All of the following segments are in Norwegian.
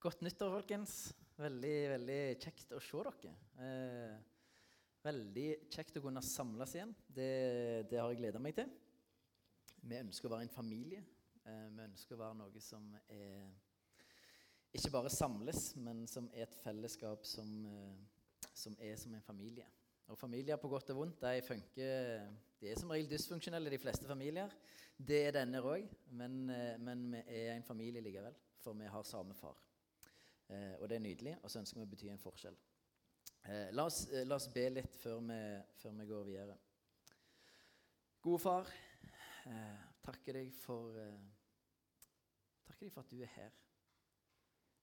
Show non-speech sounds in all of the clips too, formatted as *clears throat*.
Godt nyttår, folkens. Veldig, veldig kjekt å se dere. Eh, veldig kjekt å kunne samles igjen. Det, det har jeg gleda meg til. Vi ønsker å være en familie. Eh, vi ønsker å være noe som er ikke bare samles, men som er et fellesskap som, eh, som er som en familie. Og Familier på godt og vondt de funker, de er som regel dysfunksjonelle, de fleste familier. Det er denne òg, men, eh, men vi er en familie likevel, for vi har samme far. Eh, og det er nydelig, og så ønsker vi å bety en forskjell. Eh, la, oss, eh, la, oss, be litt før vi, før vi, går videre. Gode far, eh, takker deg for eh, Takker deg for at du er her.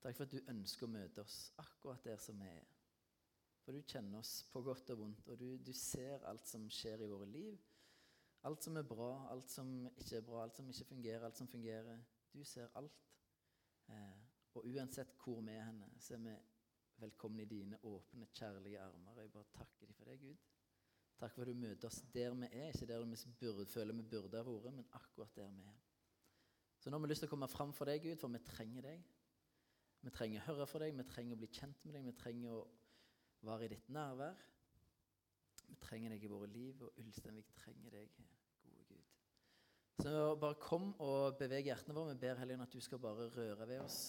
Takk for at du ønsker å møte oss akkurat der som vi er. For du kjenner oss på godt og vondt, og du, du ser alt som skjer i våre liv. Alt som er bra, alt som ikke er bra, alt som ikke fungerer, alt som fungerer. Du ser alt. Eh, og uansett hvor vi er henne, så er vi velkomne i dine åpne, kjærlige armer. Jeg bare takker deg for det, Gud. Takk for at du møter oss der vi er, ikke der vi burde, føler vi burde ha vært, men akkurat der vi er. Så nå har vi lyst til å komme fram for deg, Gud, for vi trenger deg. Vi trenger å høre for deg, vi trenger å bli kjent med deg, vi trenger å være i ditt nærvær. Vi trenger deg i våre liv, og Ulsteinvik trenger deg, gode Gud. Så bare kom og beveg hjertene våre. Vi ber Helligånd at du skal bare røre ved oss.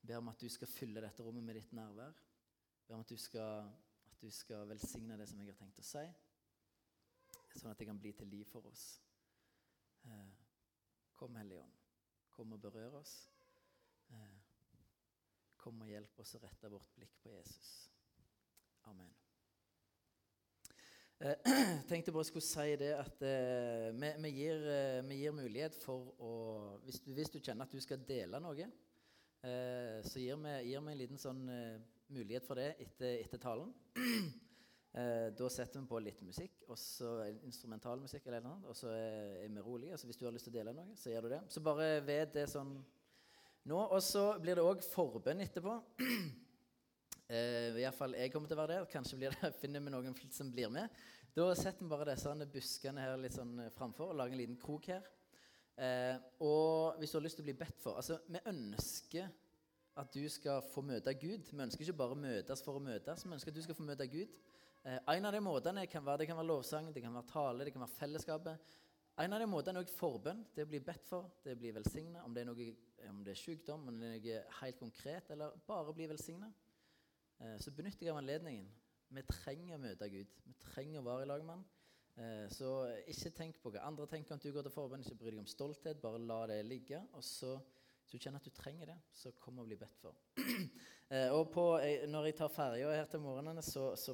Jeg ber om at du skal fylle dette rommet med ditt nærvær. Jeg ber om at du, skal, at du skal velsigne det som jeg har tenkt å si, sånn at det kan bli til liv for oss. Eh, kom, Hellige Ånd. Kom og berør oss. Eh, kom og hjelp oss å rette vårt blikk på Jesus. Amen. *clears throat* Jeg eh, tenkte bare skulle si det at vi, vi, gir, vi, gir, mulighet for å hvis du, hvis du, kjenner at du skal dele noe, Eh, så gir vi, gir vi, en liten sånn eh, mulighet for det etter, etter talen. *clears throat* Eh, da setter vi på litt musikk, og så instrumentalmusikk, eller noe, og så er, vi rolige. Så hvis du har lyst til å dele noe, så gjør du det. Så bare ved det sånn nå. Og så blir det òg forbønn etterpå. *clears throat* Eh, Iallfall jeg kommer til å være der. Kanskje det, *laughs* finner vi noen som blir med. Da setter vi bare disse buskene her litt sånn framfor og lager en liten krok her. Eh, og hvis du har lyst til å bli bedt for altså, Vi ønsker at du skal få møte Gud. Vi ønsker ikke bare møtes for å møtes, vi ønsker at du skal få møte Gud. Eh, en av de måtene kan være, det kan være lovsang, det kan være tale, det kan være fellesskapet. En av de måtene er også forbønn. Det å bli bedt for, det å bli velsigna. Om, om, det er sykdom, om det er noe helt konkret, eller bare bli velsigna. Eh, så benytter jeg av anledningen. Vi trenger å møte Gud. Vi trenger å være i lag med Han. Eh, så ikke tenk på hva andre tenker om du går til forbønn. Ikke bry deg om stolthet. Bare la det ligge. Og så, hvis du kjenner at du trenger det, så kom og bli bedt for. *clears throat* Eh, og på, når jeg tar ferja her til morgenene, så, så,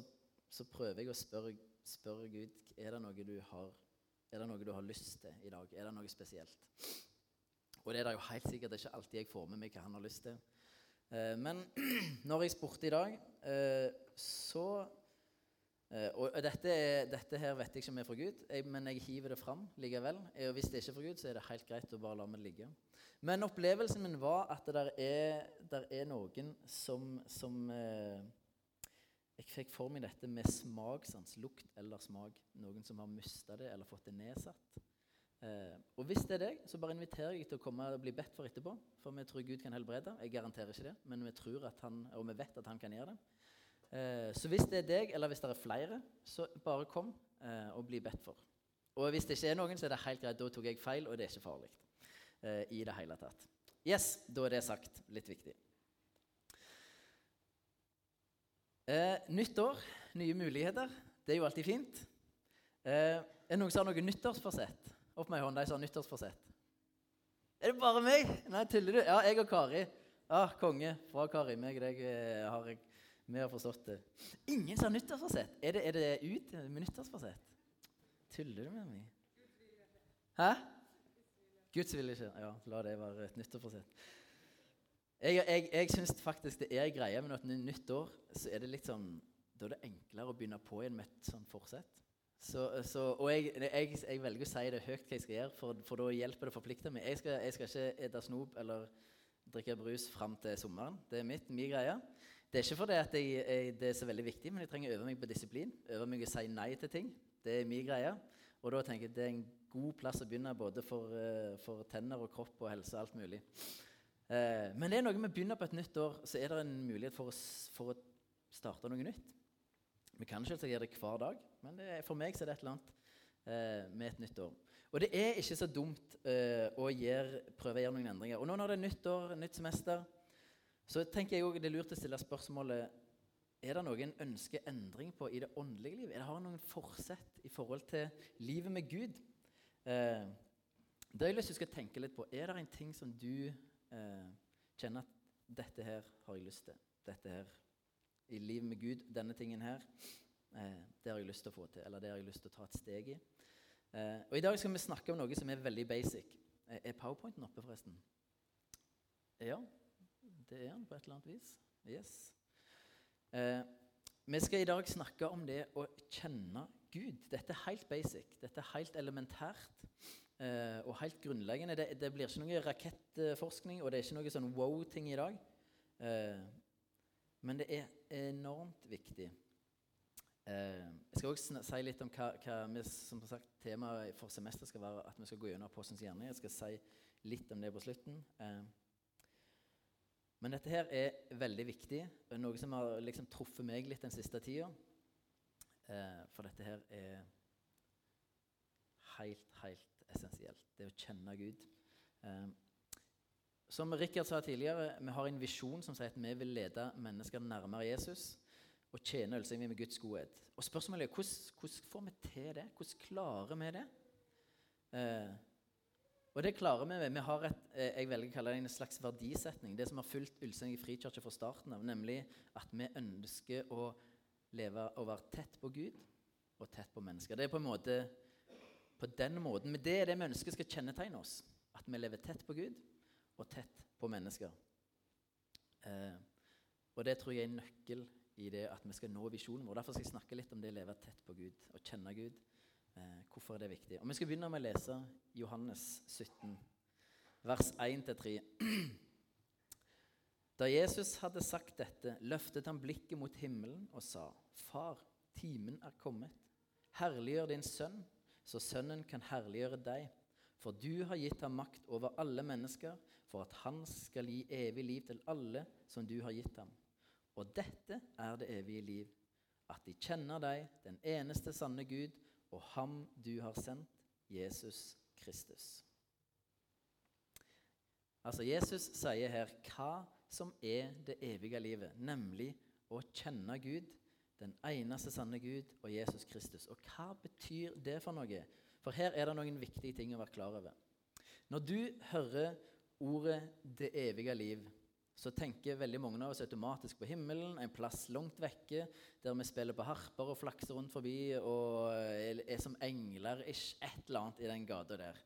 så, prøver jeg å spørre, spørre Gud er det, noe du har, er det noe du har lyst til i dag. Er det noe spesielt? Og det er det jo helt sikkert det er ikke alltid jeg får med meg hva han har lyst til. Eh, men *clears throat* når jeg spurte i dag, så og dette, dette, her vet jeg ikke om er fra Gud, men jeg hiver det fram likevel. Og hvis det ikke er fra Gud, så er det helt greit å bare la meg ligge. Men opplevelsen min var at det er, der er noen som, som uh, Jeg fikk for meg dette med smakssans, lukt eller smak. Noen som har mista det eller fått det nedsatt. Eh, og hvis det er deg, så bare inviterer jeg til å komme og bli bedt for etterpå. For vi tror Gud kan helbrede. Jeg garanterer ikke det, men vi tror at han, og vi vet at han kan gjøre det. Eh, så hvis det er deg, eller hvis det er flere, så bare kom eh, og bli bedt for. Og hvis det ikke er noen, så er det helt greit. Da tok jeg feil, og det er ikke farlig eh, i det hele tatt. Yes, da er det sagt. Litt viktig. Nyttår, nytt år, nye muligheter. Det er jo alltid fint. Er det noen som har noe nyttårsforsett? Opp med hånda, de som har nyttårsforsett. Er det bare meg? Nei, tuller du? Ja, jeg og Kari. Ah, konge. Fra Kari. Meg og deg har jeg vi har forstått det. Ingen som har nyttårsforsett. Er det, er det ut med nyttårsforsett? Tuller du med meg? Hæ? Guds vilje ikke. Ja, la det være et nyttårsforsett. Jeg, jeg, jeg syns faktisk det er greia med at nytt år. Så er det litt sånn Da er det enklere å begynne på igjen med et sånt forsett. Så, så, og jeg, jeg, jeg, velger å si det høyt hva jeg skal gjøre, for, for da hjelper det å forplikte meg. Jeg skal, skal ikke ete snop eller drikke brus fram til sommeren. Det er mitt, min greie. Det er ikke fordi at jeg, jeg, det er så veldig viktig, men jeg trenger å øve meg på disiplin. Øve meg å si nei til ting. Det er min greie. Og da tenker jeg det er en god plass å begynne både for, uh, for tenner og kropp og helse og alt mulig. Eh, men det er noe med å begynne på et nytt år, så er det en mulighet for å, for å starte noe nytt. Vi kan ikke gjøre det hver dag, men er, for meg er det et eller annet eh, med et nytt år. Og det er ikke så dumt eh, å gjøre, prøve å gjøre noen endringer. Og nå når det er nytt år, nytt semester, så tenker jeg også det er lurt å stille spørsmålet er det noe en ønsker endring på i det åndelige livet? Er det Har noen forsett i forhold til livet med Gud? Eh, det har jeg lyst til å tenke litt på. Er det en ting som du eh, kjenner at dette her har jeg lyst til. Dette her i livet med Gud, denne tingen her, eh, det har jeg lyst til å få til. Eller det har jeg lyst til å ta et steg i. Eh, og I dag skal vi snakke om noe som er veldig basic. Eh, er powerpointen oppe, forresten? Ja, det er han på et eller annet vis. Yes. Eh, vi skal i dag snakke om det å kjenne Gud. Dette er helt basic. Dette er helt elementært. eh, og helt grunnleggende det, det, blir ikke noe rakettforskning, og det er ikke noe sånn wow-ting i dag. Eh, men det er enormt viktig. Eh, jeg skal også si litt om hva, hva vi, som sagt, temaet for semesteret skal være at vi skal gå gjennom Apostelens hjerne. Jeg skal si litt om det på slutten. Men dette her er veldig viktig. Noe som har liksom truffet meg litt den siste tida. for dette her er helt, helt essensielt. Det å kjenne Gud. Eh, som Rikard sa tidligere, vi har en visjon som sier at vi vil lede mennesker nærmere Jesus og tjene og med Guds godhet. Og spørsmålet er hvordan, hvordan får vi til det? Hvordan klarer vi det? Eh, og det klarer vi ved. Vi har et, eh, jeg velger å kalle det en slags verdisetning. Det som har fulgt Ulsteinvik frikirke fra starten av, nemlig at vi ønsker å leve og være tett på Gud og tett på mennesker. Det er på en måte på den måten. Men det er det vi ønsker skal kjennetegne oss. At vi lever tett på Gud og tett på mennesker. Eh, og det tror jeg er en nøkkel i det at vi skal nå visjonen vår. Derfor skal jeg snakke litt om det å leve tett på Gud og kjenne Gud. Eh, hvorfor det viktig? Og Vi skal begynne med å lese Johannes 17, vers 1-3. *clears throat* Da Jesus hadde sagt dette, løftet han blikket mot himmelen og sa, Far, timen er kommet. Herliggjør din sønn så Sønnen kan herliggjøre deg. For du har gitt ham makt over alle mennesker, for at han skal gi evig liv til alle som du har gitt ham. Og dette er det evige liv, at de kjenner deg, den eneste sanne Gud, og ham du har sendt, Jesus Kristus. Altså Jesus sier her hva som er det evige livet, nemlig å kjenne Gud den eneste sanne Gud og Jesus Kristus. Og hva betyr det for noe? For her er det noen viktige ting å være klar over. Når du hører ordet 'det evige liv', så tenker veldig mange av oss automatisk på himmelen, en plass langt vekke, der vi spiller på harper og flakser rundt forbi og er som engler, ikke et eller annet i den gata der.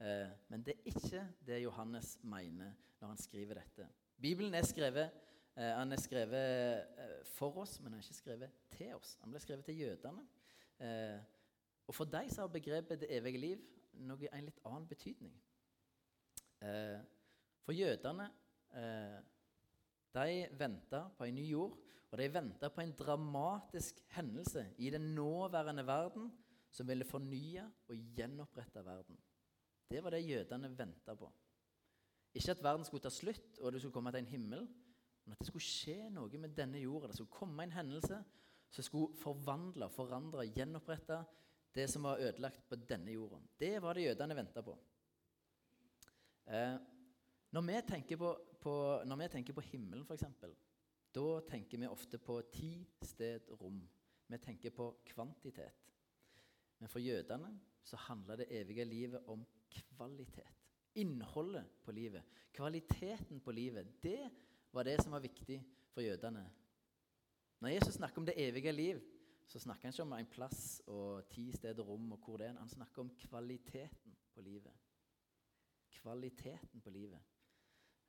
Eh, men det er ikke det Johannes mener når han skriver dette. Bibelen er skrevet Eh, han er skrevet eh, for oss, men han er ikke skrevet til oss. Han ble skrevet til jødene. Eh, og for dem så har begrepet 'det evige liv' noe, en litt annen betydning. for jødene de venta på en ny jord, og de venta på en dramatisk hendelse i den nåværende verden som ville fornye og gjenopprette verden. Det var det jødene venta på. Ikke at verden skulle ta slutt og det skulle komme til en himmel, men at det skulle skje noe med denne jorda. Det skulle komme en hendelse som skulle forvandle, forandre, gjenopprette det som var ødelagt på denne jorda. Det var det jødene venta på. Eh, når, vi tenker på, på, når vi tenker på himmelen, f.eks., da tenker vi ofte på tid, sted, rom. Vi tenker på kvantitet. Men for jødene så handler det evige livet om kvalitet. Innholdet på livet. Kvaliteten på livet. Det var det som var viktig for jødene. Når Jesus snakker om det evige liv, så snakker han ikke om en plass og ti steder rom og hvor det er. Han snakker om kvaliteten på livet. Kvaliteten på livet.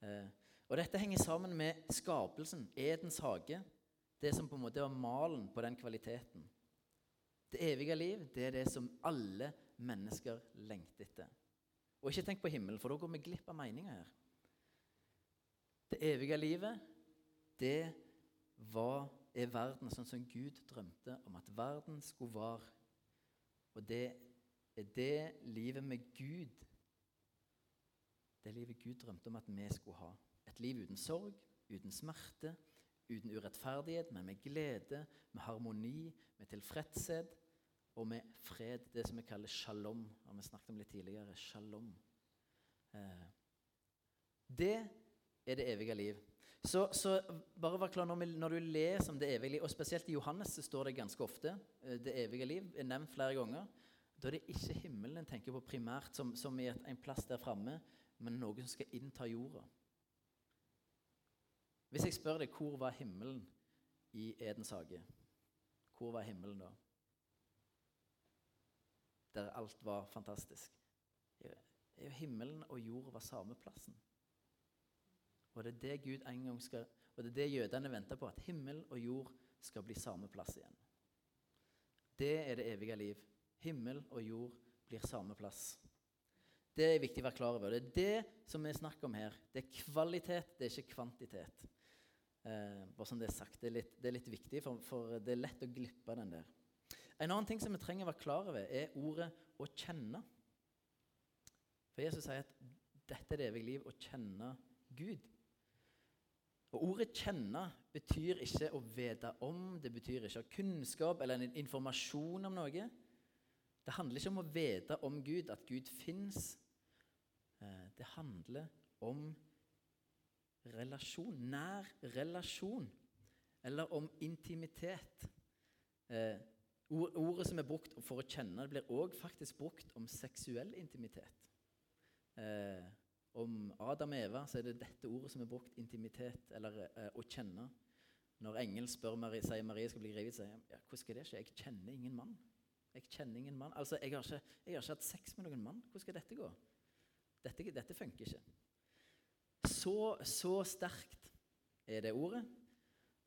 Eh, og dette henger sammen med skapelsen, Edens hage. Det som på en måte var malen på den kvaliteten. Det evige liv det er det som alle mennesker lengter etter. Og ikke tenk på himmelen, for da går vi glipp av meninga her. Det evige livet, det var, er verden sånn som Gud drømte om at verden skulle være. Og det er det livet med Gud det livet Gud drømte om at vi skulle ha. Et liv uten sorg, uten smerte, uten urettferdighet, men med glede, med harmoni, med tilfredshet og med fred. Det som vi kaller shalom. har vi snakket om litt tidligere. Shalom. Eh, det er det evige liv. Så, så bare vær klar når, når, du leser om det evige liv, og spesielt i Johannes så står det ganske ofte eh, det evige liv er nevnt flere ganger. Da er det ikke himmelen en tenker på primært som, som i et, en plass der framme, men noen som skal innta jorda. Hvis jeg spør deg hvor var himmelen i Edens hage, hvor var himmelen da? Der alt var fantastisk. Jo, himmelen og jorda var samme plassen. Og det er det Gud en gang skal, og det er det jødene venter på, at himmel og jord skal bli samme plass igjen. Det er det evige liv. Himmel og jord blir samme plass. Det er viktig å være klar over. Det er det som vi snakker om her. Det er kvalitet, det er ikke kvantitet. Eh, bare som det er sagt. Det er litt, det er litt viktig, for, for, det er lett å glippe den der. En annen ting som vi trenger å være klar over, er ordet 'å kjenne'. For Jesus sier at dette er det evige liv, å kjenne Gud. Og Ordet 'kjenne' betyr ikke å vite om, det betyr ikke å ha kunnskap eller informasjon om noe. Det handler ikke om å vite om Gud, at Gud fins. Eh, det handler om relasjon, nær relasjon, eller om intimitet. Eh, ordet som er brukt for å kjenne, det blir òg faktisk brukt om seksuell intimitet. Eh, om Adam og Eva så er det dette ordet som er brukt, intimitet, eller å kjenne. Når engel spør Marie, sier Marie skal bli gravid, sier han ja, hvordan skal det skje? Jeg kjenner ingen mann. Jeg kjenner ingen mann. Altså, jeg har, ikke, jeg har ikke hatt sex med noen mann. Hvordan skal dette gå? Dette, dette funker ikke. Så, så sterkt er det ordet.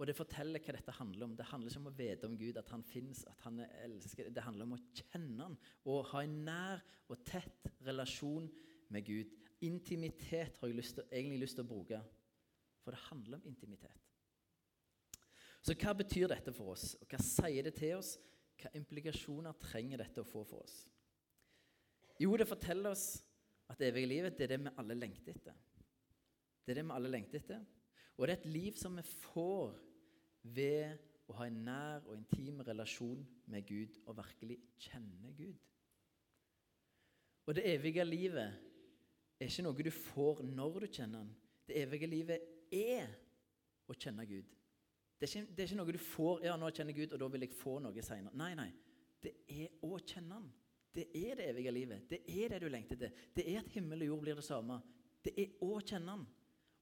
Og det forteller hva dette handler om. Det handler ikke om å vite om Gud, at han fins, at han er elsket. Det handler om å kjenne han og ha en nær og tett relasjon med Gud. Intimitet har jeg lyst til, egentlig lyst til å bruke, for det handler om intimitet. Så hva betyr dette for oss, og hva sier det til oss? Hva implikasjoner trenger dette å få for oss? Jo, det forteller oss at det evige livet det er det vi alle lengter etter. Det er det vi alle lengter etter. Og det er et liv som vi får ved å ha en nær og intim relasjon med Gud og virkelig kjenne Gud. Og det evige livet er ikke noe du får når du kjenner Han. Det evige livet er å kjenne Gud. Det er, ikke, det er ikke, noe du får ja, nå kjenner Gud, og da vil jeg få noe senere. Nei, nei. Det er å kjenne Han. Det er det evige livet. Det er det du lengter til. Det er at himmel og jord blir det samme. Det er å kjenne Han.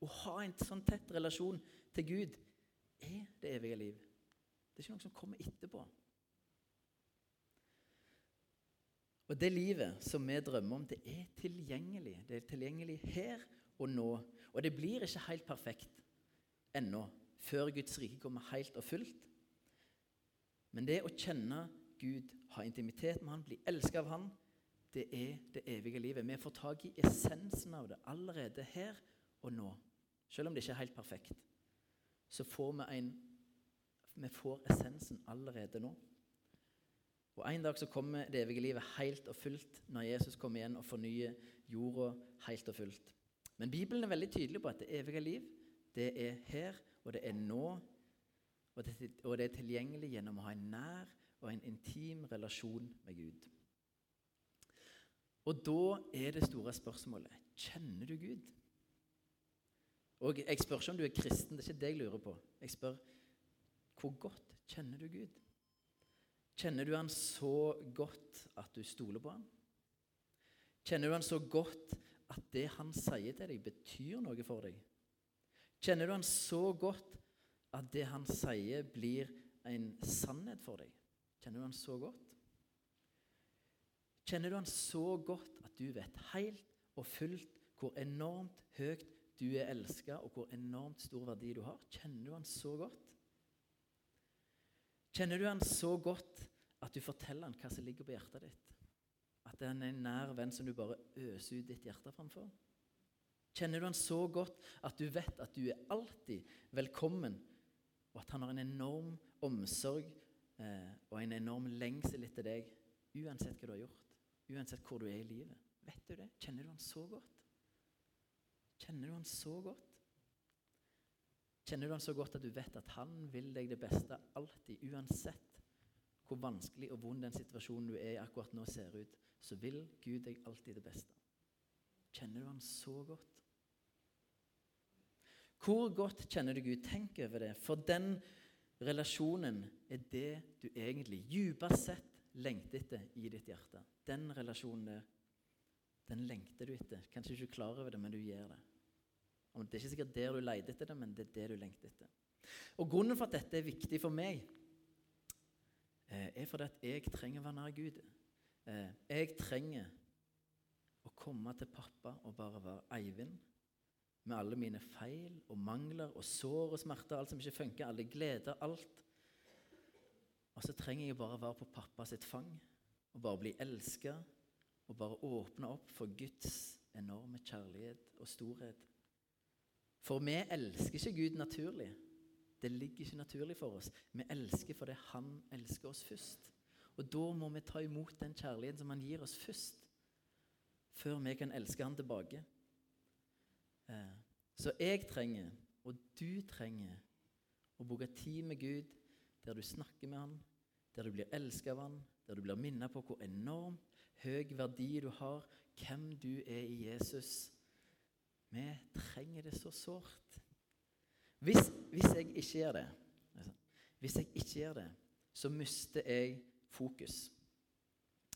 Å ha en sånn tett relasjon til Gud er det evige liv. Det er ikke noe som kommer etterpå. Og det livet som vi drømmer om, det er tilgjengelig. Det er tilgjengelig her og nå. Og det blir ikke helt perfekt ennå, før Guds rike kommer helt og fullt. Men det å kjenne Gud, ha intimitet med Han, bli elsket av Han, det er det evige livet. Vi får tak i essensen av det allerede her og nå. Selv om det ikke er helt perfekt, så får vi en Vi får essensen allerede nå. Og En dag så kommer det evige livet helt og fullt når Jesus kommer igjen og fornyer jorda helt og fullt. Men Bibelen er veldig tydelig på at det evige liv, det er her, og det er nå. Og det, og det er tilgjengelig gjennom å ha en nær og en intim relasjon med Gud. Og da er det store spørsmålet kjenner du Gud? Og Jeg spør ikke om du er kristen, det er ikke det jeg lurer på. Jeg spør hvor godt kjenner du Gud? Kjenner du han så godt at du stoler på han? Kjenner du han så godt at det han sier til deg, betyr noe for deg? Kjenner du han så godt at det han sier, blir en sannhet for deg? Kjenner du han så godt? Kjenner du han så godt at du vet helt og fullt hvor enormt høyt du er elska, og hvor enormt stor verdi du har? Kjenner du han så godt? Kjenner du han så godt at du forteller han hva som ligger på hjertet ditt? At det er en nær venn som du bare øser ut ditt hjerte framfor? Kjenner du han så godt at du vet at du er alltid velkommen, og at han har en enorm omsorg eh, og en enorm lengsel etter deg, uansett hva du har gjort, uansett hvor du er i livet? Vet du det? Kjenner du han så godt? Kjenner du han så godt? Kjenner du han så godt at du vet at han vil deg det beste alltid, uansett hvor vanskelig og vond den situasjonen du er i akkurat nå ser ut, så vil Gud deg alltid det beste. Kjenner du han så godt? Hvor godt kjenner du Gud? Tenk over det. For den relasjonen er det du egentlig dypest sett lengter etter i ditt hjerte. Den relasjonen der, den lengter du etter. Kanskje du ikke er klar over det, men du gjør det. Det er ikke sikkert der du leter etter det, men det er det du lengter etter. Og Grunnen for at dette er viktig for meg, eh, er fordi at jeg trenger å være nær Gud. Eh, jeg trenger å komme til pappa og bare være Eivind med alle mine feil og mangler og sår og smerter, alt som ikke funker, alle gleder, alt. Og så trenger jeg bare være på pappa sitt fang og bare bli elska og bare åpne opp for Guds enorme kjærlighet og storhet. For vi elsker ikke Gud naturlig. Det ligger ikke naturlig for oss. Vi elsker fordi Han elsker oss først. Og da må vi ta imot den kjærligheten som Han gir oss først, før vi kan elske Han tilbake. Eh, så jeg trenger, og du trenger, å bruke tid med Gud der du snakker med Han, der du blir elsket av Han, der du blir minnet på hvor enormt høy verdi du har, hvem du er i Jesus. Vi trenger det så sårt. Hvis, hvis jeg ikke gjør det, altså, hvis jeg ikke gjør det, så mister jeg fokus.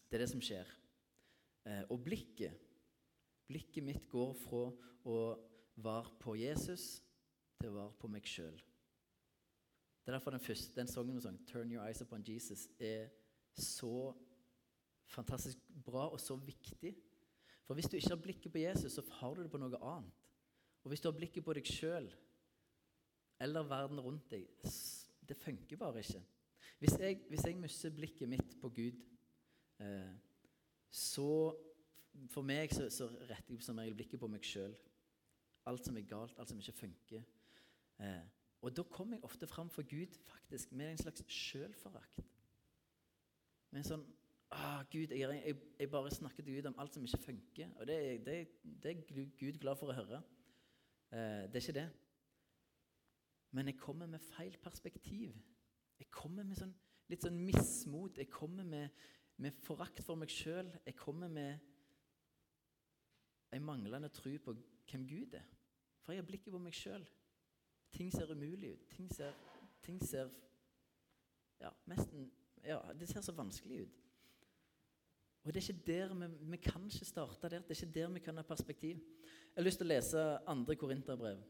Det er det som skjer. Eh, og blikket Blikket mitt går fra å være på Jesus til å være på meg sjøl. Det er derfor den første, den sangen vi sang, 'Turn Your Eyes Upon Jesus', er så fantastisk bra og så viktig. For hvis du ikke har blikket på Jesus, så har du det på noe annet. Og hvis du har blikket på deg sjøl eller verden rundt deg, det funker bare ikke. Hvis jeg, hvis jeg mister blikket mitt på Gud, eh, så For meg så, så, retter jeg som regel blikket på meg sjøl. Alt som er galt, alt som ikke funker. Eh, og da kommer jeg ofte fram for Gud faktisk med en slags sjølforakt. Med en sånn ah, Gud, jeg, jeg, jeg, bare snakker til Gud om alt som ikke funker. Og det, det, det er Gud glad for å høre. Eh, det er ikke det. Men jeg kommer med feil perspektiv. Jeg kommer med sånn, litt sånn mismot. Jeg kommer med, med forakt for meg sjøl. Jeg kommer med en manglende tro på hvem Gud er. For jeg har blikket på meg sjøl. Ting ser umulig ut. Ting ser, ting ser ja, nesten, ja, det ser så vanskelig ut. Og det er ikke der vi, vi kan ikke starte der. Det er ikke der vi kan ha perspektiv. Jeg har lyst til å lese 2. Korinterbrev,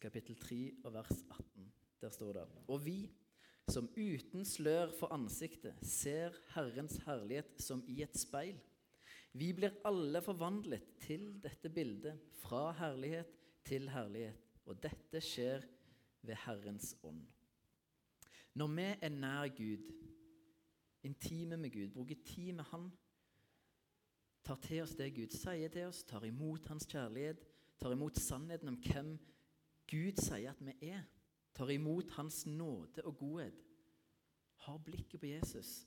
kapittel 3 og vers 18. Der står det Og vi som uten slør for ansiktet ser Herrens herlighet som i et speil. Vi blir alle forvandlet til dette bildet, fra herlighet til herlighet. Og dette skjer ved Herrens ånd. Når vi er nær Gud, intime med Gud, bruker tid med Han, tar til oss det Gud sier til oss, tar imot Hans kjærlighet, tar imot sannheten om hvem Gud sier at vi er, tar imot Hans nåde og godhet, har blikket på Jesus,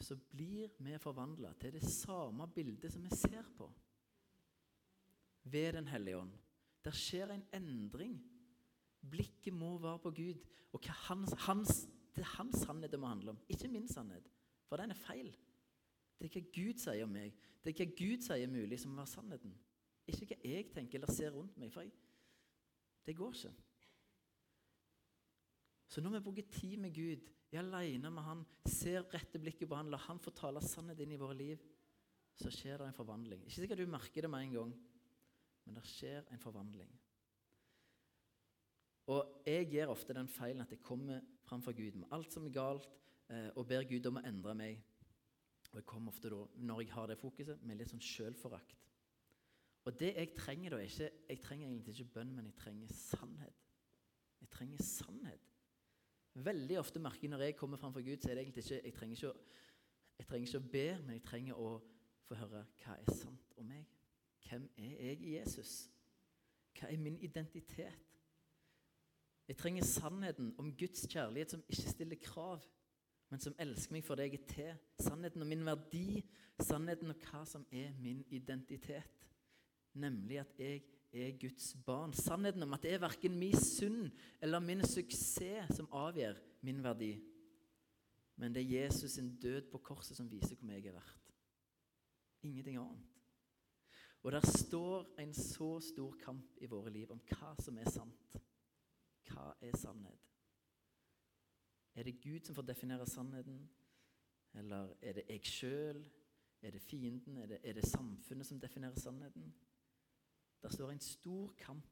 så blir vi forvandla til det samme bildet som vi ser på. Ved Den hellige ånd. Der skjer en endring. Blikket må være på Gud. Og hans, hans, det er hans sannhet det må handle om, ikke min sannhet. For den er feil. Det er hva Gud sier om meg. Det er hva Gud sier mulig som må være sannheten. Ikke hva jeg tenker eller ser rundt meg. For jeg, det går ikke. Så når vi bruker tid med Gud, er aleine med Han, ser rette blikket på Han, lar Han få tale sannhet inn i våre liv, så skjer det en forvandling. Ikke sikkert du merker det med en gang, men det skjer en forvandling. Og jeg gjør ofte den feilen at jeg kommer framfor Gud med alt som er galt, eh, og ber Gud om å endre meg. Og jeg kommer ofte da, når jeg har det fokuset, med litt sånn sjølforakt. Og det jeg trenger da, ikke, Jeg trenger egentlig ikke bønn, men jeg trenger sannhet. Jeg trenger sannhet. Veldig ofte merker jeg når jeg kommer framfor Gud, så er det egentlig ikke jeg trenger ikke, å, jeg trenger ikke å be, men jeg trenger å få høre hva er sant om meg. Hvem er jeg i Jesus? Hva er min identitet? Jeg trenger sannheten om Guds kjærlighet som ikke stiller krav, men som elsker meg for det jeg er til. Sannheten om min verdi, sannheten om hva som er min identitet. Nemlig at jeg er Guds barn. Sannheten om at det er verken min synd eller min suksess som avgjør min verdi. Men det er Jesus sin død på korset som viser hvor jeg er verdt. Ingenting annet. Og der står en så stor kamp i våre liv om hva som er sant. Hva er sannhet? Er det Gud som får definere sannheten? Eller er det jeg sjøl? Er det fienden? Er det, er det, samfunnet som definerer sannheten? Der står en stor kamp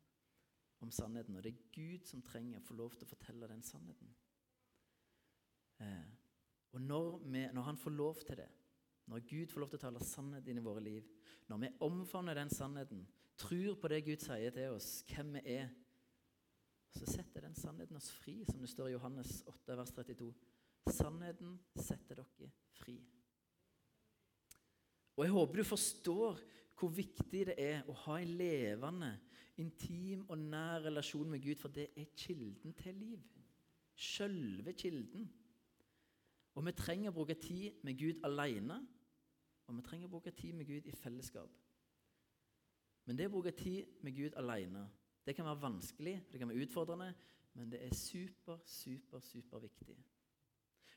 om sannheten, og det er Gud som trenger å få lov til å fortelle den sannheten. Eh, og når, vi, når, Han får lov til det, når Gud får lov til å tale sannhet inn i våre liv, når vi omfavner den sannheten, tror på det Gud sier til oss, hvem vi er, så setter den sannheten oss fri, som det står i Johannes 8, vers 32. Sannheten setter dere fri. Og Jeg håper du forstår hvor viktig det er å ha en levende, intim og nær relasjon med Gud, for det er kilden til liv. Sjølve kilden. Og vi trenger å bruke tid med Gud alene, og vi trenger å bruke tid med Gud i fellesskap. Men det å bruke tid med Gud alene det kan være vanskelig, det kan være utfordrende, men det er super, super, super viktig.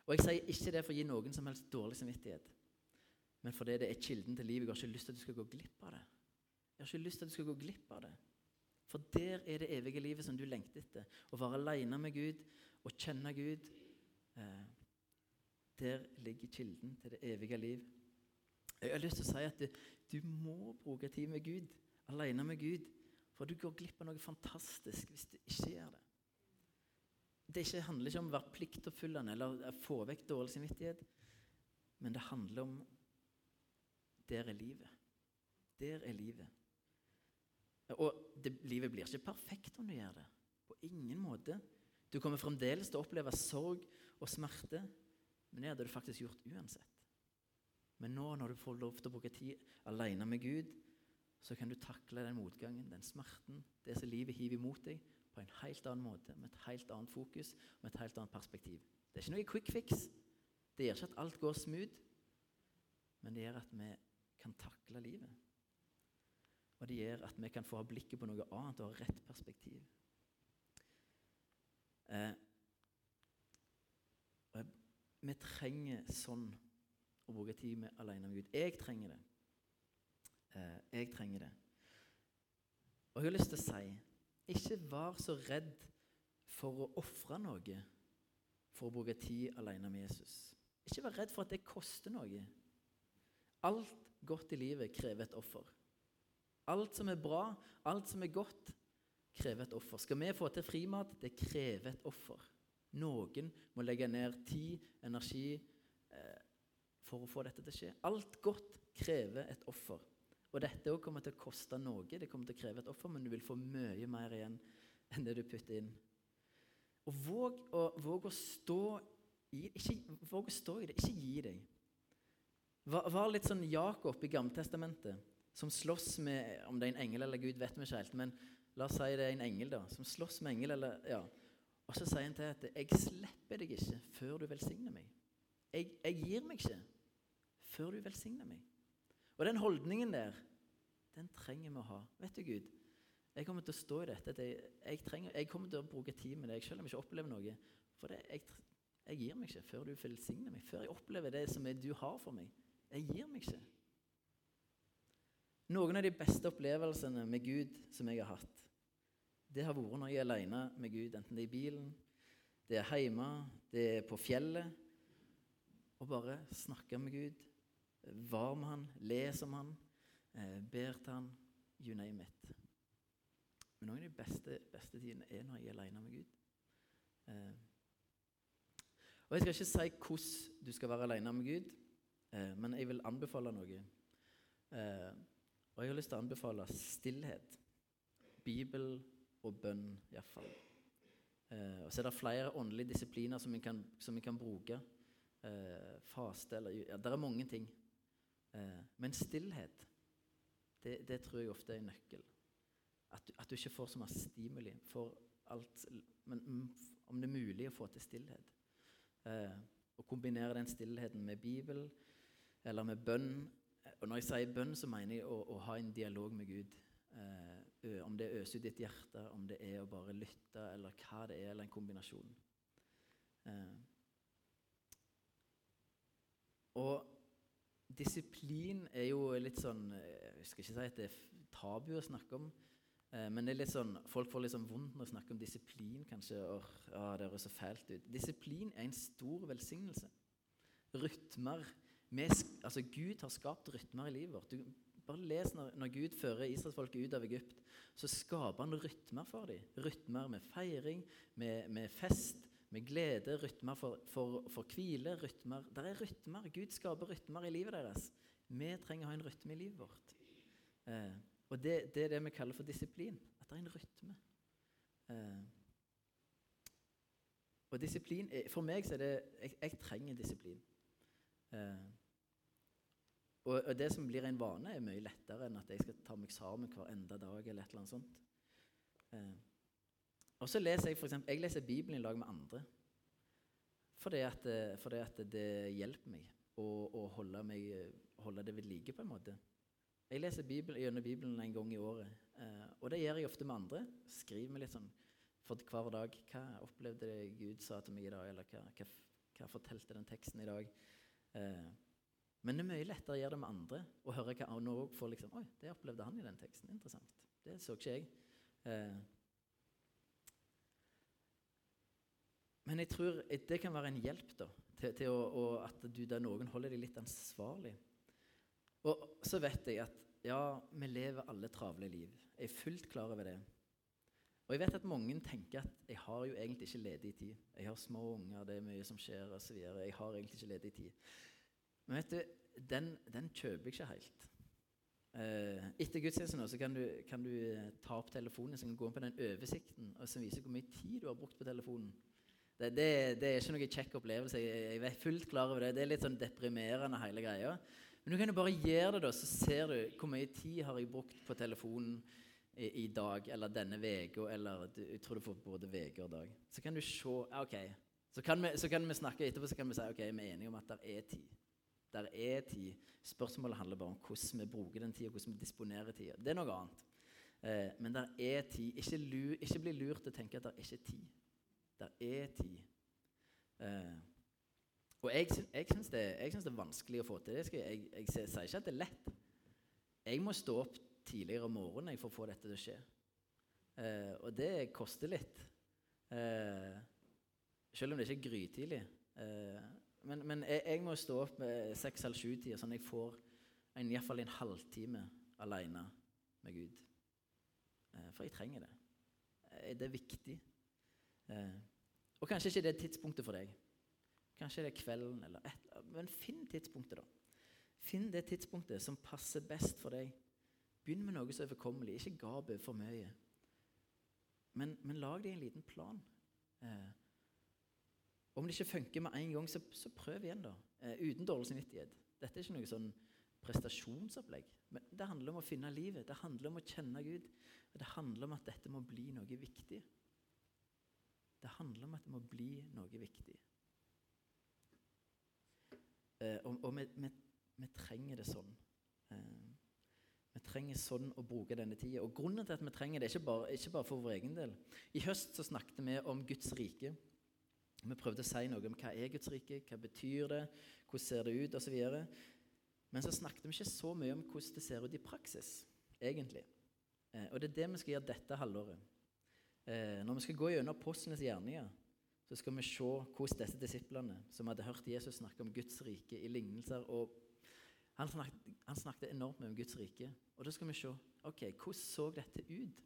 Og Jeg sier ikke det for å gi noen som helst dårlig samvittighet, men fordi det er kilden til livet. Jeg har ikke lyst til at du skal gå glipp av det. Jeg har ikke lyst til at du skal gå glipp av det. For der er det evige livet som du lengter etter. Å være alene med Gud å kjenne Gud. Eh, der ligger kilden til det evige liv. Jeg har lyst til å si at du, du må bruke tid med Gud, alene med Gud. For du går glipp av noe fantastisk hvis du ikke gjør det. Det ikke, handler ikke om å være pliktoppfyllende eller få vekk dårlig samvittighet, men det handler om der er livet. Der er livet. Og det, livet blir ikke perfekt om du gjør det. På ingen måte. Du kommer fremdeles til å oppleve sorg og smerte, men det hadde du faktisk gjort uansett. Men nå når du får lov til å bruke tid alene med Gud, så kan du takle den motgangen, den smerten, det som livet hiver imot deg, på en helt annen måte, med et helt annet fokus, med et helt annet perspektiv. Det er ikke noe quick fix. Det gjør ikke at alt går smooth, men det gjør at vi kan takle livet. Og det gjør at vi kan få ha blikket på noe annet og ha rett perspektiv. Eh, vi trenger sånn å bruke tid med alene med Gud. Jeg trenger det. Eh, jeg trenger det. Og jeg har lyst til å si ikke vær så redd for å ofre noe for å bruke tid alene med Jesus. Ikke vær redd for at det koster noe. Alt godt i livet krever et offer. Alt som er bra, alt som er godt, krever et offer. Skal vi få til frimat, det krever et offer. Noen må legge ned tid, energi, eh, for å få dette til å skje. Alt godt krever et offer. Og dette også kommer til å koste noe. Det kommer til å kreve et offer, men du vil få mye mer igjen enn det du putter inn. Og våg å, våg å stå i ikke, Våg å stå i det, ikke gi deg. Var, var litt sånn Jakob i Gammeltestamentet, som slåss med Om det er en engel eller Gud, vet vi ikke helt. Men la oss si det er en engel da, som slåss med engel. eller, ja. Og så sier han til at 'Jeg slipper deg ikke før du velsigner meg'. Jeg, jeg gir meg ikke før du velsigner meg. Og den holdningen der, den trenger vi å ha. Vet du, Gud, jeg kommer til å stå i dette. Jeg, jeg, trenger, jeg, kommer til å bruke tid med deg selv om jeg ikke opplever noe. For det, jeg, jeg, gir meg ikke før du velsigner meg, før jeg opplever det som du har for meg. Jeg gir meg ikke. Noen av de beste opplevelsene med Gud som jeg har hatt, det har vært når jeg er alene med Gud, enten det er i bilen, det er hjemme, det er på fjellet. Og bare snakke med Gud, var med han, leser om han, eh, ber til han, you name it. Men noen av de beste, beste tidene er når jeg er alene med Gud. Eh, og Jeg skal ikke si hvordan du skal være alene med Gud, eh, men jeg vil anbefale noe. Eh, og jeg har lyst til å anbefale stillhet. Bibel og bønn, iallfall. Eh, og så er det flere åndelige disipliner som vi kan, kan bruke. Eh, faste eller ja, Det er mange ting. Eh, men stillhet, det, det, tror jeg ofte er en nøkkel. At du, at du ikke får så mye stimuli for alt Men om det er mulig å få til stillhet. Eh, og kombinere den stillheten med Bibel eller med bønn. Og når jeg sier bønn, så mener jeg å, å ha en dialog med Gud. Eh, om det er øse ut ditt hjerte, om det er å bare lytte, eller hva det er, eller en kombinasjon. Eh. Og disiplin er jo litt sånn Jeg skal ikke si at det er tabu å snakke om. Eh, men det er litt sånn, folk får litt sånn vondt når de snakker om disiplin. kanskje, og, å, det høres så fælt ut. Disiplin er en stor velsignelse. Rytmer altså Gud har skapt rytmer i livet vårt. Du, bare les når, når Gud fører israelsfolket ut av Egypt. Så skaper han rytmer for dem. Rytmer med feiring, med, med fest, med glede. Rytmer for, for, for hvile. rytmer. Der er rytmer. Gud skaper rytmer i livet deres. Vi trenger å ha en rytme i livet vårt. Eh, og det, det, er det vi kaller for disiplin. At det er en rytme. Eh, og disiplin For meg så er det Jeg, jeg trenger disiplin. Eh, og, og, det som blir en vane, er mye lettere enn at jeg skal ta meg sammen hver enda dag. eller et eller annet sånt. Eh, og så leser jeg for eksempel, jeg leser Bibelen i lag med andre. Fordi at, eh, fordi at det hjelper meg å, å holde, meg, holde, det ved like, på en måte. Jeg leser Bibelen, gjennom Bibelen en gang i året. Eh, og det gjør jeg ofte med andre. Skriver meg litt sånn for hver dag. Hva opplevde det Gud sa til meg i dag? Eller hva, hva, hva fortalte den teksten i dag? Eh, men det er mye lettere å gjøre det med andre og høre hva andre òg får liksom, Oi, det opplevde han i den teksten. Interessant. Det så ikke jeg. Eh, men jeg tror det kan være en hjelp da, til, til å, å, at du, der noen holder deg litt ansvarlig. Og så vet jeg at ja, vi lever alle travle liv. Jeg er fullt klar over det. Og jeg vet at mange tenker at jeg har jo egentlig ikke ledig tid. Jeg har små unger, det er mye som skjer osv. Jeg har egentlig ikke ledig tid. Men vet du, den, den kjøper jeg ikke helt. Eh, etter gudstjenesten kan du, kan du uh, ta opp telefonen så kan du gå inn på den oversikten og som viser hvor mye tid du har brukt på telefonen. Det, det, det er ikke noe kjekk opplevelse. Jeg, jeg, er fullt klar over det. Det er litt sånn deprimerende, hele greia. Men du kan jo bare gjøre det, da, så ser du hvor mye tid har jeg brukt på telefonen i, i dag eller denne uka, eller jeg tror du får både uke og dag. Så kan du se OK. Så kan, vi, så kan vi snakke etterpå så kan vi si ok, vi er enige om at det er tid. Der er tid. Spørsmålet handler bare om hvordan vi bruker den tida, hvordan vi disponerer tida. Det er noe annet. Eh, men der er tid. Ikke, lur, ikke bli lurt til å tenke at det er tid. Der er tid. Eh, og jeg, jeg syns det, det, er vanskelig å få til. det. Jeg, jeg, jeg, sier ikke at det er lett. Jeg må stå opp tidligere om morgenen for å få dette til å skje. Eh, og det koster litt. Eh, selv om det ikke er grytidlig. Eh, men, men jeg, jeg, må stå opp med seks eller sju-tida, sånn at jeg får en, i hvert fall en halvtime alene med Gud. Eh, for jeg trenger det. Eh, det er viktig. Eh, og kanskje ikke det er tidspunktet for deg. Kanskje det er kvelden, eller et, men finn tidspunktet, da. Finn det tidspunktet som passer best for deg. Begynn med noe er overkommelig. Ikke gap for mye. Men, men, lag deg en liten plan. Eh, om det ikke funker med en gang, så, så prøv igjen, da. Eh, uten dårlig samvittighet. Dette er ikke noe sånn prestasjonsopplegg. Men det handler om å finne livet. Det handler om å kjenne Gud. Det handler om at dette må bli noe viktig. Det handler om at det må bli noe viktig. Eh, og, og vi, vi, vi, trenger det sånn. Eh, vi trenger sånn å bruke denne tida. Og grunnen til at vi trenger det, er ikke bare, ikke bare for vår egen del. I høst så snakket vi om Guds rike. Vi prøvde å si noe om hva er Guds rike, hva betyr det, hvordan ser det ut osv. Men så snakket vi ikke så mye om hvordan det ser ut i praksis, egentlig. Eh, og det er det vi skal gjøre dette halvåret. Eh, når vi skal gå gjennom apostlenes gjerninger, så skal vi se hvordan disse disiplene, som hadde hørt Jesus snakke om Guds rike i lignelser og han snakket, han snakket enormt mye om Guds rike. Og da skal vi se ok, hvordan så dette ut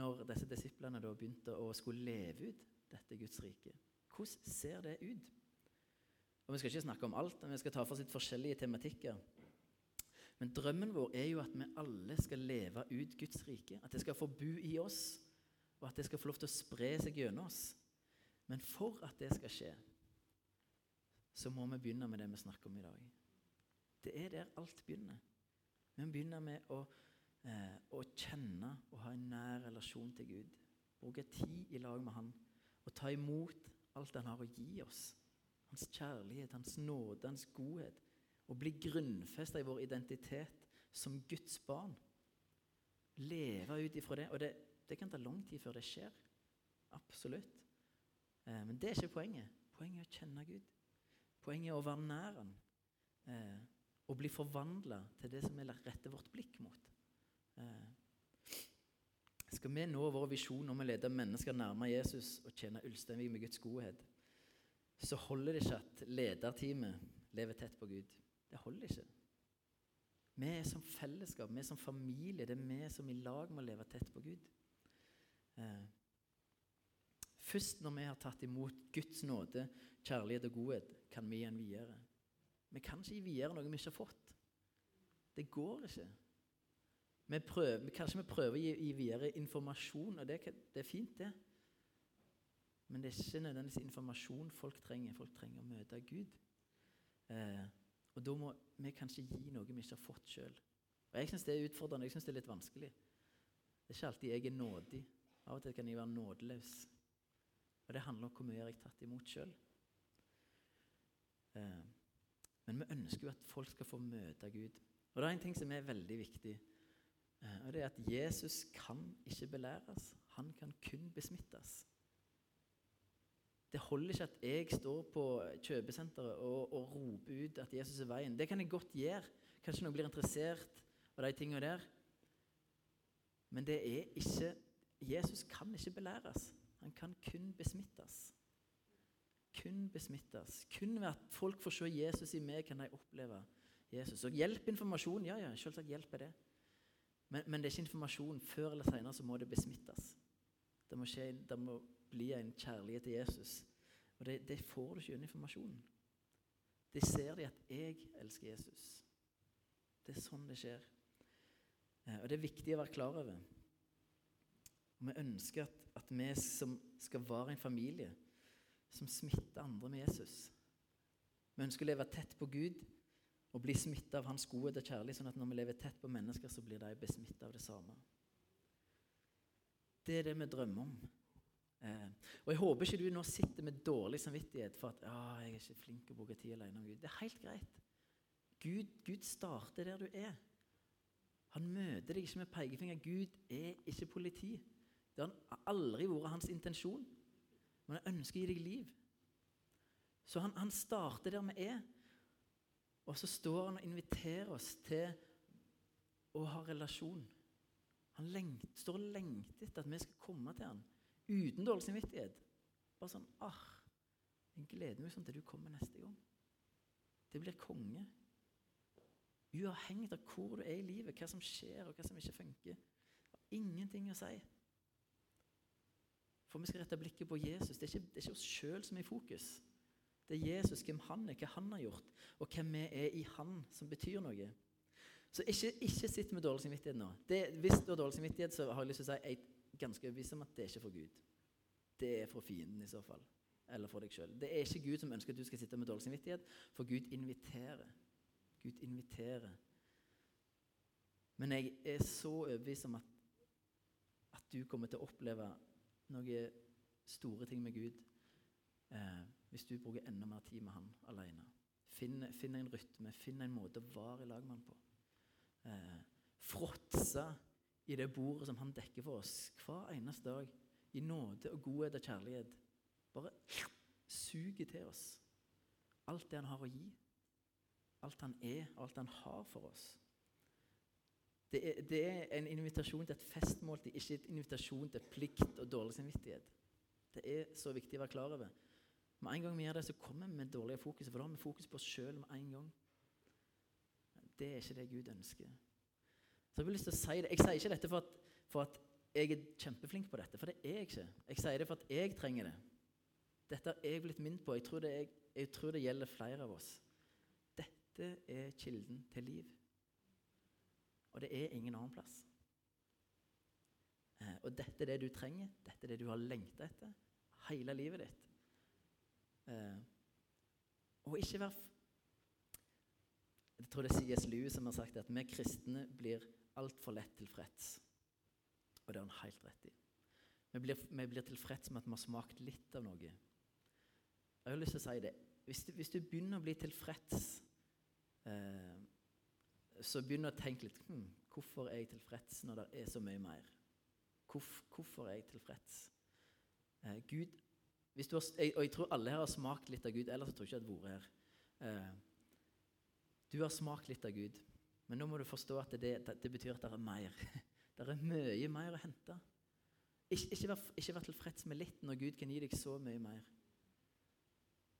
når disse disiplene da begynte å skulle leve ut dette Guds rike. Hvordan ser det ut? Og Vi skal ikke snakke om alt, men vi skal ta for oss litt forskjellige tematikker. Men drømmen vår er jo at vi alle skal leve ut Guds rike. At det skal få bo i oss, og at det skal få lov til å spre seg gjennom oss. Men for at det skal skje, så må vi begynne med det vi snakker om i dag. Det er der alt begynner. Vi må begynne med å, eh, å kjenne og ha en nær relasjon til Gud. Bruke tid i lag med Han og ta imot alt han har å gi oss. Hans kjærlighet, hans nåde, hans godhet. Å bli grunnfesta i vår identitet som Guds barn. leve ut ifra det. Og det, det, kan ta lang tid før det skjer. Absolutt. Eh, men det er ikke poenget. Poenget er å kjenne Gud. Poenget er å være nær Han. Eh, og bli forvandla til det som vi retter vårt blikk mot. Eh, skal vi nå vår visjon om å lede mennesker nærmere Jesus og tjene Ulsteinvik med Guds godhet, så holder det ikke at lederteamet lever tett på Gud. Det holder ikke. Vi er som fellesskap, vi er som familie. Det er vi som i lag må leve tett på Gud. Eh, først når vi har tatt imot Guds nåde, kjærlighet og godhet, kan vi igjen videre. Vi kan ikke gi videre noe vi ikke har fått. Det går ikke. Vi prøver, kanskje vi prøver å gi, gi videre informasjon, og det, det, er fint, det. Men det er ikke nødvendigvis informasjon folk trenger. Folk trenger å møte Gud. Eh, og da må vi kanskje gi noe vi ikke har fått sjøl. Jeg syns det er utfordrende, jeg synes det er litt vanskelig. Det er ikke alltid jeg er nådig. Av og til kan jeg være nådeløs. Og det handler om hvor mye jeg har tatt imot sjøl. Eh, men vi ønsker jo at folk skal få møte Gud. Og det er en ting som er veldig viktig. Eh, og det er at Jesus kan ikke belæres. Han kan kun besmittes. Det holder ikke at jeg står på kjøpesenteret og, og, roper ut at Jesus er veien. Det kan jeg godt gjøre. Kanskje noen blir interessert av de tingene der. Men det er ikke Jesus kan ikke belæres. Han kan kun besmittes. Kun besmittes. Kun ved at folk får se Jesus i meg, kan de oppleve Jesus. Og hjelp informasjon. Ja, ja, selvsagt hjelper det. Men, men, det er ikke informasjon. Før eller senere så må det besmittes. Det må, skje, det må bli en kjærlighet til Jesus. Og det, det får du ikke gjennom informasjonen. Det ser de at jeg elsker Jesus. Det er sånn det skjer. Eh, og det er viktig å være klar over. Og vi ønsker at, at vi som skal være en familie som smitter andre med Jesus Vi ønsker å leve tett på Gud og bli smitta av Hans godhet og kjærlighet, sånn at når vi lever tett på mennesker, så blir de besmitta av det samme. Det er det vi drømmer om. Eh, og Jeg håper ikke du nå sitter med dårlig samvittighet for at ah, jeg er ikke flink til å bruke tid alene om Gud. Det er helt greit. Gud, Gud starter der du er. Han møter deg ikke med pekefinger. Gud er ikke politi. Det har aldri vært hans intensjon. Men han ønsker å gi deg liv. Så han, han starter der vi er. Og så står han og inviterer oss til å ha relasjon. Han lengt, står og lengter etter at vi skal komme til ham uten dårlig samvittighet. Bare sånn ah, Jeg gleder meg sånn til du kommer neste gang. Det blir konge. Uavhengig av hvor du er i livet, hva som skjer, og hva som ikke funker. Det har ingenting å si. For vi skal rette blikket på Jesus. Det er ikke, det er ikke oss sjøl som er i fokus. Det er Jesus, hvem han er, hva han har gjort, og hvem vi er i han, som betyr noe. Så ikke, ikke sitt med dårlig samvittighet nå. Det, hvis du har dårlig samvittighet, så har jeg lyst til å si jeg ganske overbevist om at det er ikke for Gud. Det er for fienden i så fall. Eller for deg sjøl. Det er ikke Gud som ønsker at du skal sitte med dårlig samvittighet, for Gud inviterer. Gud inviterer. Men jeg er så overbevist om at, at du kommer til å oppleve noen store ting med Gud eh, hvis du bruker enda mer tid med Han alene. Finn, finn en rytme, finn en måte å være i lag med Han på. Eh, fråtse i det bordet som han dekker for oss hver eneste dag. I nåde og godhet og kjærlighet. Bare suger til oss alt det han har å gi. Alt han er, alt han har for oss. Det er, det er en invitasjon til et festmåltid, ikke en invitasjon til plikt og dårlig samvittighet. Det er så viktig å være klar over. Med en gang vi gjør det, så kommer vi med dårlige fokus, for da har vi fokus på oss sjøl med en gang. Det er ikke det Gud ønsker. Så Jeg har lyst til å si det. Jeg sier ikke dette for at, for at jeg er kjempeflink på dette, for det er jeg ikke. Jeg sier det for at jeg trenger det. Dette har jeg blitt minnet på. Jeg tror, jeg, jeg tror det gjelder flere av oss. Dette er kilden til liv. Og det er ingen annen plass. Eh, og dette er det du trenger. Dette er det du har lengta etter hele livet ditt. Eh, og ikke vær Jeg tror det er C.S. Lewis som har sagt at vi kristne blir altfor lett tilfreds. Og det har han helt rett i. Vi blir, vi blir tilfreds med at vi har smakt litt av noe. Jeg har lyst til å si det. Hvis du, hvis du begynner å bli tilfreds, eh, så du å tenke litt hm, Hvorfor er jeg tilfreds når det er så mye mer? Hvor, hvorfor er jeg tilfreds? Eh, Gud, har, og jeg tror alle her har smakt litt av Gud, ellers tror jeg ikke jeg hadde vært her. Eh, du har smakt litt av Gud, men nå må du forstå at det, det, det betyr at det er mer. *laughs* Det er mye mer å hente. Ikke, ikke, vær, ikke vær tilfreds med litt når Gud kan gi deg så mye mer.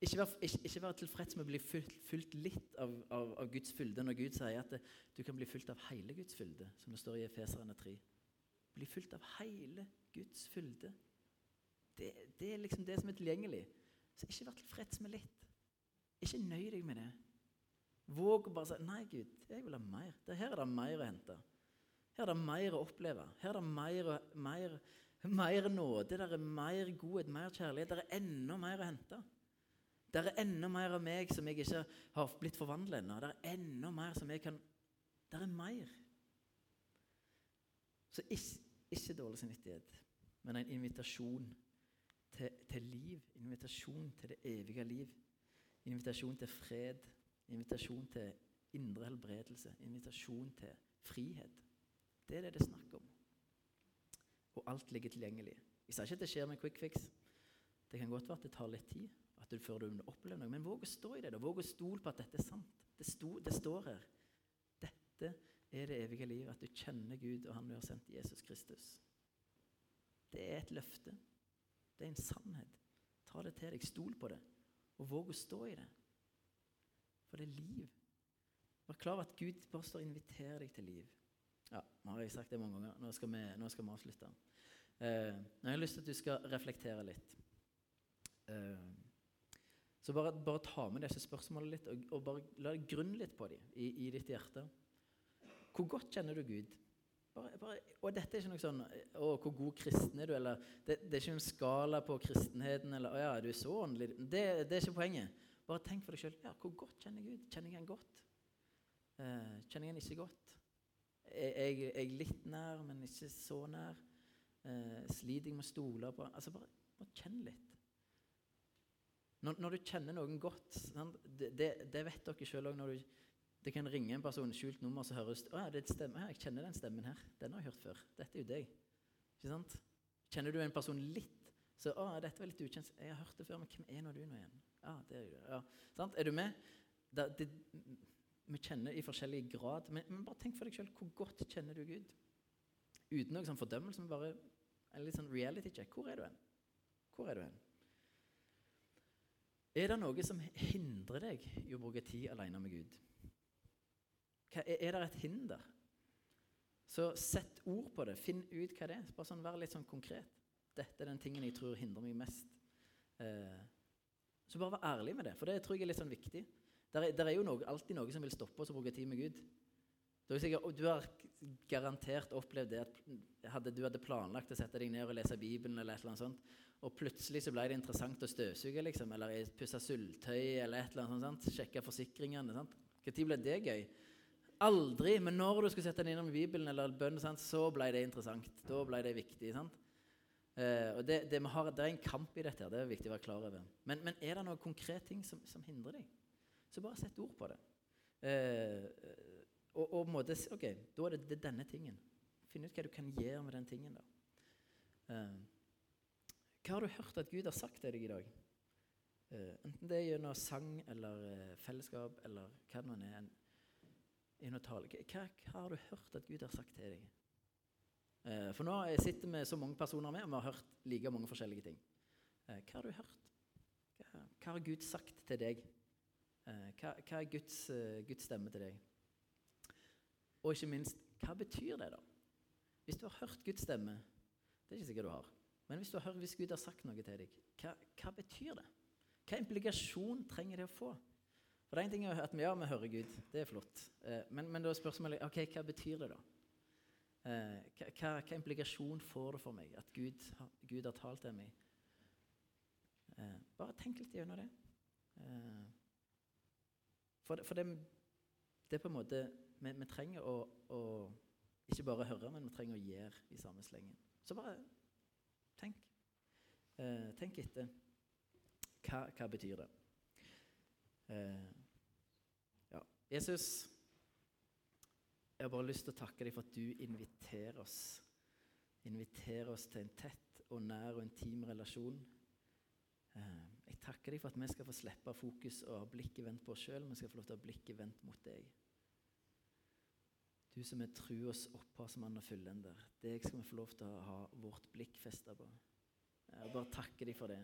Ikke vær, ikke, vær tilfreds med å bli fylt litt av, av, av, Guds fylde når Gud sier at det, du kan bli fulgt av hele Guds fylde, som det står i Efeserane 3. Bli fulgt av hele Guds fylde. Det, det, er liksom det som er tilgjengelig. Så ikke vær tilfreds med litt. Ikke nøy deg med det. Våg å bare si 'Nei, Gud, jeg vil ha mer'. Det her er det mer å hente. Her er det mer å oppleve. Her er det mer, mer, mer nåde, det er mer godhet, mer kjærlighet. Det er enda mer å hente. Det er enda mer av meg som jeg ikke har blitt forvandlet ennå. Det er enda mer som jeg kan Det er mer. Så ikke, ikke dårlig samvittighet, men en invitasjon til, til, liv. Invitasjon til det evige liv. Invitasjon til fred. Invitasjon til indre helbredelse. Invitasjon til frihet. Det er det det er snakk om. Og alt ligger tilgjengelig. Jeg sa ikke at det skjer med quick fix. Det kan godt være at det tar litt tid, at du før du opplever noe. Men våg å stå i det. da. Våg å stole på at dette er sant. Det, sto, det står her. Dette er det evige livet. at du kjenner Gud og Han du har sendt Jesus Kristus. Det er et løfte. Det er en sannhet. Ta det til deg. Stol på det. Og våg å stå i det. For det er liv. Vær klar over at Gud bare står og inviterer deg til liv. Ja, nå har jeg sagt det mange ganger. Nå skal vi, nå skal vi avslutte. Eh, jeg har lyst til at du skal reflektere litt. Eh, så bare, bare, ta med disse spørsmålene litt, og, og bare la deg grunne litt på dem i, i, ditt hjerte. Hvor godt kjenner du Gud? Bare, bare, og dette er ikke noe sånn å, hvor god kristen er du? eller det, det, er ikke en skala på kristenheten. eller å ja, du er så åndelig. Det, det er ikke poenget. Bare tenk for deg sjøl. Ja, hvor godt kjenner jeg Gud? Kjenner jeg han godt? Eh, kjenner jeg han ikke godt? Er jeg, jeg litt nær, men ikke så nær? Eh, sliter jeg med å stole på Altså, bare, bare kjenn litt. Når, når, du kjenner noen godt det, det, det, vet dere sjøl òg når du det kan ringe en person, skjult nummer, så høres å, det et stemme, jeg kjenner den stemmen her. Den har jeg hørt før. Dette er jo deg. Ikke sant? Kjenner du en person litt, så å, dette var litt ukjent. Jeg har hørt det før, men hvem er nå du nå igjen? Ja, det er ja. Sant? Er du med? Da, det, vi kjenner i forskjellig grad. Men, men bare tenk for deg sjøl. Hvor godt kjenner du Gud? Uten noen sånn fordømmelse, men bare en litt sånn reality check. Hvor er du hen? Hvor er du hen? Er det noe som hindrer deg i å bruke tid alene med Gud? Er det et hinder? Så sett ord på det. Finn ut hva det er. Bare sånn, Vær litt sånn konkret. Dette er den tingen jeg tror hindrer meg mest. Eh, så bare vær ærlig med det, for det tror jeg er litt sånn viktig. Der er, der er jo noe, alltid noe som vil stoppe oss å bruke tid med Gud. Sikkert, du har garantert opplevd det at hadde, du hadde planlagt å sette deg ned og lese Bibelen, eller et eller annet sånt, og plutselig så ble det interessant å støvsuge, liksom, eller pusse syltetøy, eller et eller annet sånt, sjekke forsikringene. Når ble det gøy? Aldri. Men når du skulle sette den innom i Bibelen eller bønn, så ble det interessant. Da ble det viktig. sant? Eh, og det, det, har, det, er en kamp i dette. Det er viktig å være klar over. Men, men er det noen konkrete ting som, som, hindrer deg, så bare sett ord på det. Eh, og, og måte, ok, Da er det, det denne tingen. Finn ut hva du kan gjøre med den tingen. da. Eh, hva har du hørt at Gud har sagt til deg i dag? Enten det er gjennom sang eller fellesskap eller hva det nå er inn og tale. Hva, hva, har du hørt at Gud har sagt til deg? Eh, for nå sitter vi så mange personer med, og vi har hørt like mange forskjellige ting. Eh, hva har du hørt? Hva, har Gud sagt til deg? Eh, hva, hva, er Guds, Guds, stemme til deg? Og ikke minst, hva betyr det, da? Hvis du har hørt Guds stemme Det er ikke sikkert du har. Men hvis, du har hørt, hvis Gud har sagt noe til deg, hva betyr det? Hva implikasjon trenger det å få? For det er en ting at vi, ja, vi hører Gud. Det er flott. Eh, men, men da er spørsmålet ok, hva betyr det, da? Eh, hva, hva, implikasjon får det for meg at Gud, Gud har talt til meg? Eh, bare tenk litt gjennom det. For, det, for det, det, er på en måte Vi, vi trenger å, å, ikke bare høre, men vi trenger å gjøre i samme slengen. Så bare tenk. Tenk etter. Hva, hva betyr det? Eh. Jesus Jeg har bare lyst til å takke deg for at du inviterer oss. Inviterer oss til en tett og nær og intim relasjon. Eh, jeg takker deg for at vi skal få slippe fokus og ha blikket vendt på oss sjøl. Vi skal få lov til å ha blikket vendt mot deg. Du som er truas opphavsmann og fullender. Deg skal vi få lov til å ha vårt blikk festa på. Jeg bare takker deg for det.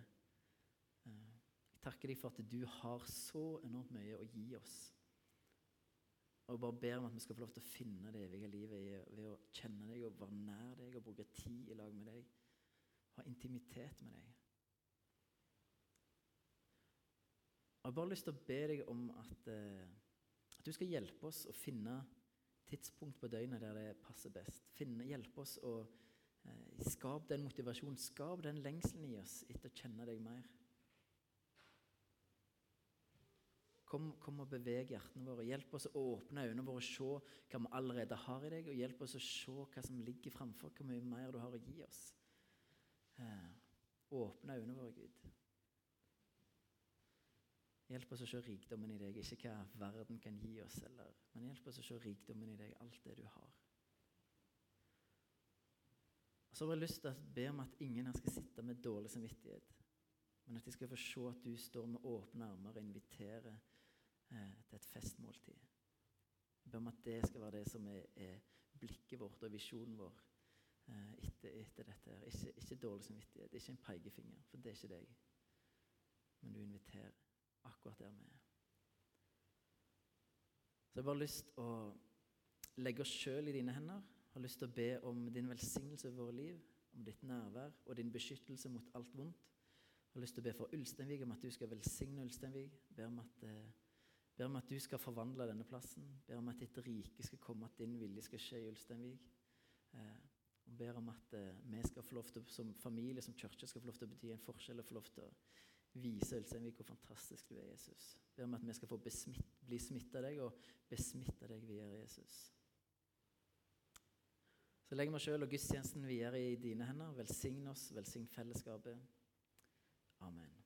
Eh, jeg takker deg for at du har så enormt mye å gi oss. Og jeg bare ber om at vi skal få lov til å finne det evige livet ved å kjenne deg og være nær deg og bruke tid i lag med deg. Ha intimitet med deg. Jeg har bare lyst til å be deg om at, uh, at du skal hjelpe oss å finne tidspunkt på døgnet der det passer best. Finne, hjelpe oss å eh, skape den motivasjonen, skap den lengselen i oss etter å kjenne deg mer. Kom, kom, og beveg hjertene våre. Hjelp oss å åpne øynene våre og se hva vi allerede har i deg, og hjelp oss å se hva som ligger framfor, hvor mye mer du har å gi oss. Eh, åpne øynene våre, Gud. Hjelp oss å se rikdommen i deg, ikke hva verden kan gi oss, eller, men hjelp oss å se rikdommen i deg, alt det du har. Og så har jeg lyst til å be om at ingen her skal sitte med dårlig samvittighet, men at de skal få se at du står med åpne armer og inviterer eh, til et festmåltid. Jeg ber om at det skal være det som er, er blikket vårt og visjonen vår eh, etter, etter, dette. her. Ikke, ikke dårlig samvittighet, ikke en pekefinger, for det er ikke deg. Men du inviterer akkurat der vi er. Så jeg har bare lyst til å legge oss sjøl i dine hender. Jeg har lyst til å be om din velsignelse over våre liv, om ditt nærvær og din beskyttelse mot alt vondt. Jeg har lyst til å be for Ulsteinvik om at du skal velsigne Ulsteinvik. Ber om at, eh, ber om at du skal forvandle denne plassen. Ber om at ditt rike skal komme, at din vilje skal skje i Ulsteinvik. Eh, og ber om at eh, vi skal få lov til, som familie, som kirke, skal få lov til å bety en forskjell og få lov til å vise Ulsteinvik hvor fantastisk du er, Jesus. Ber om at vi skal få besmitt, bli smitta av deg og besmitte deg videre, Jesus. Så legger vi sjøl og gudstjenesten videre i dine hender. Velsign oss, velsign fellesskapet. Amen.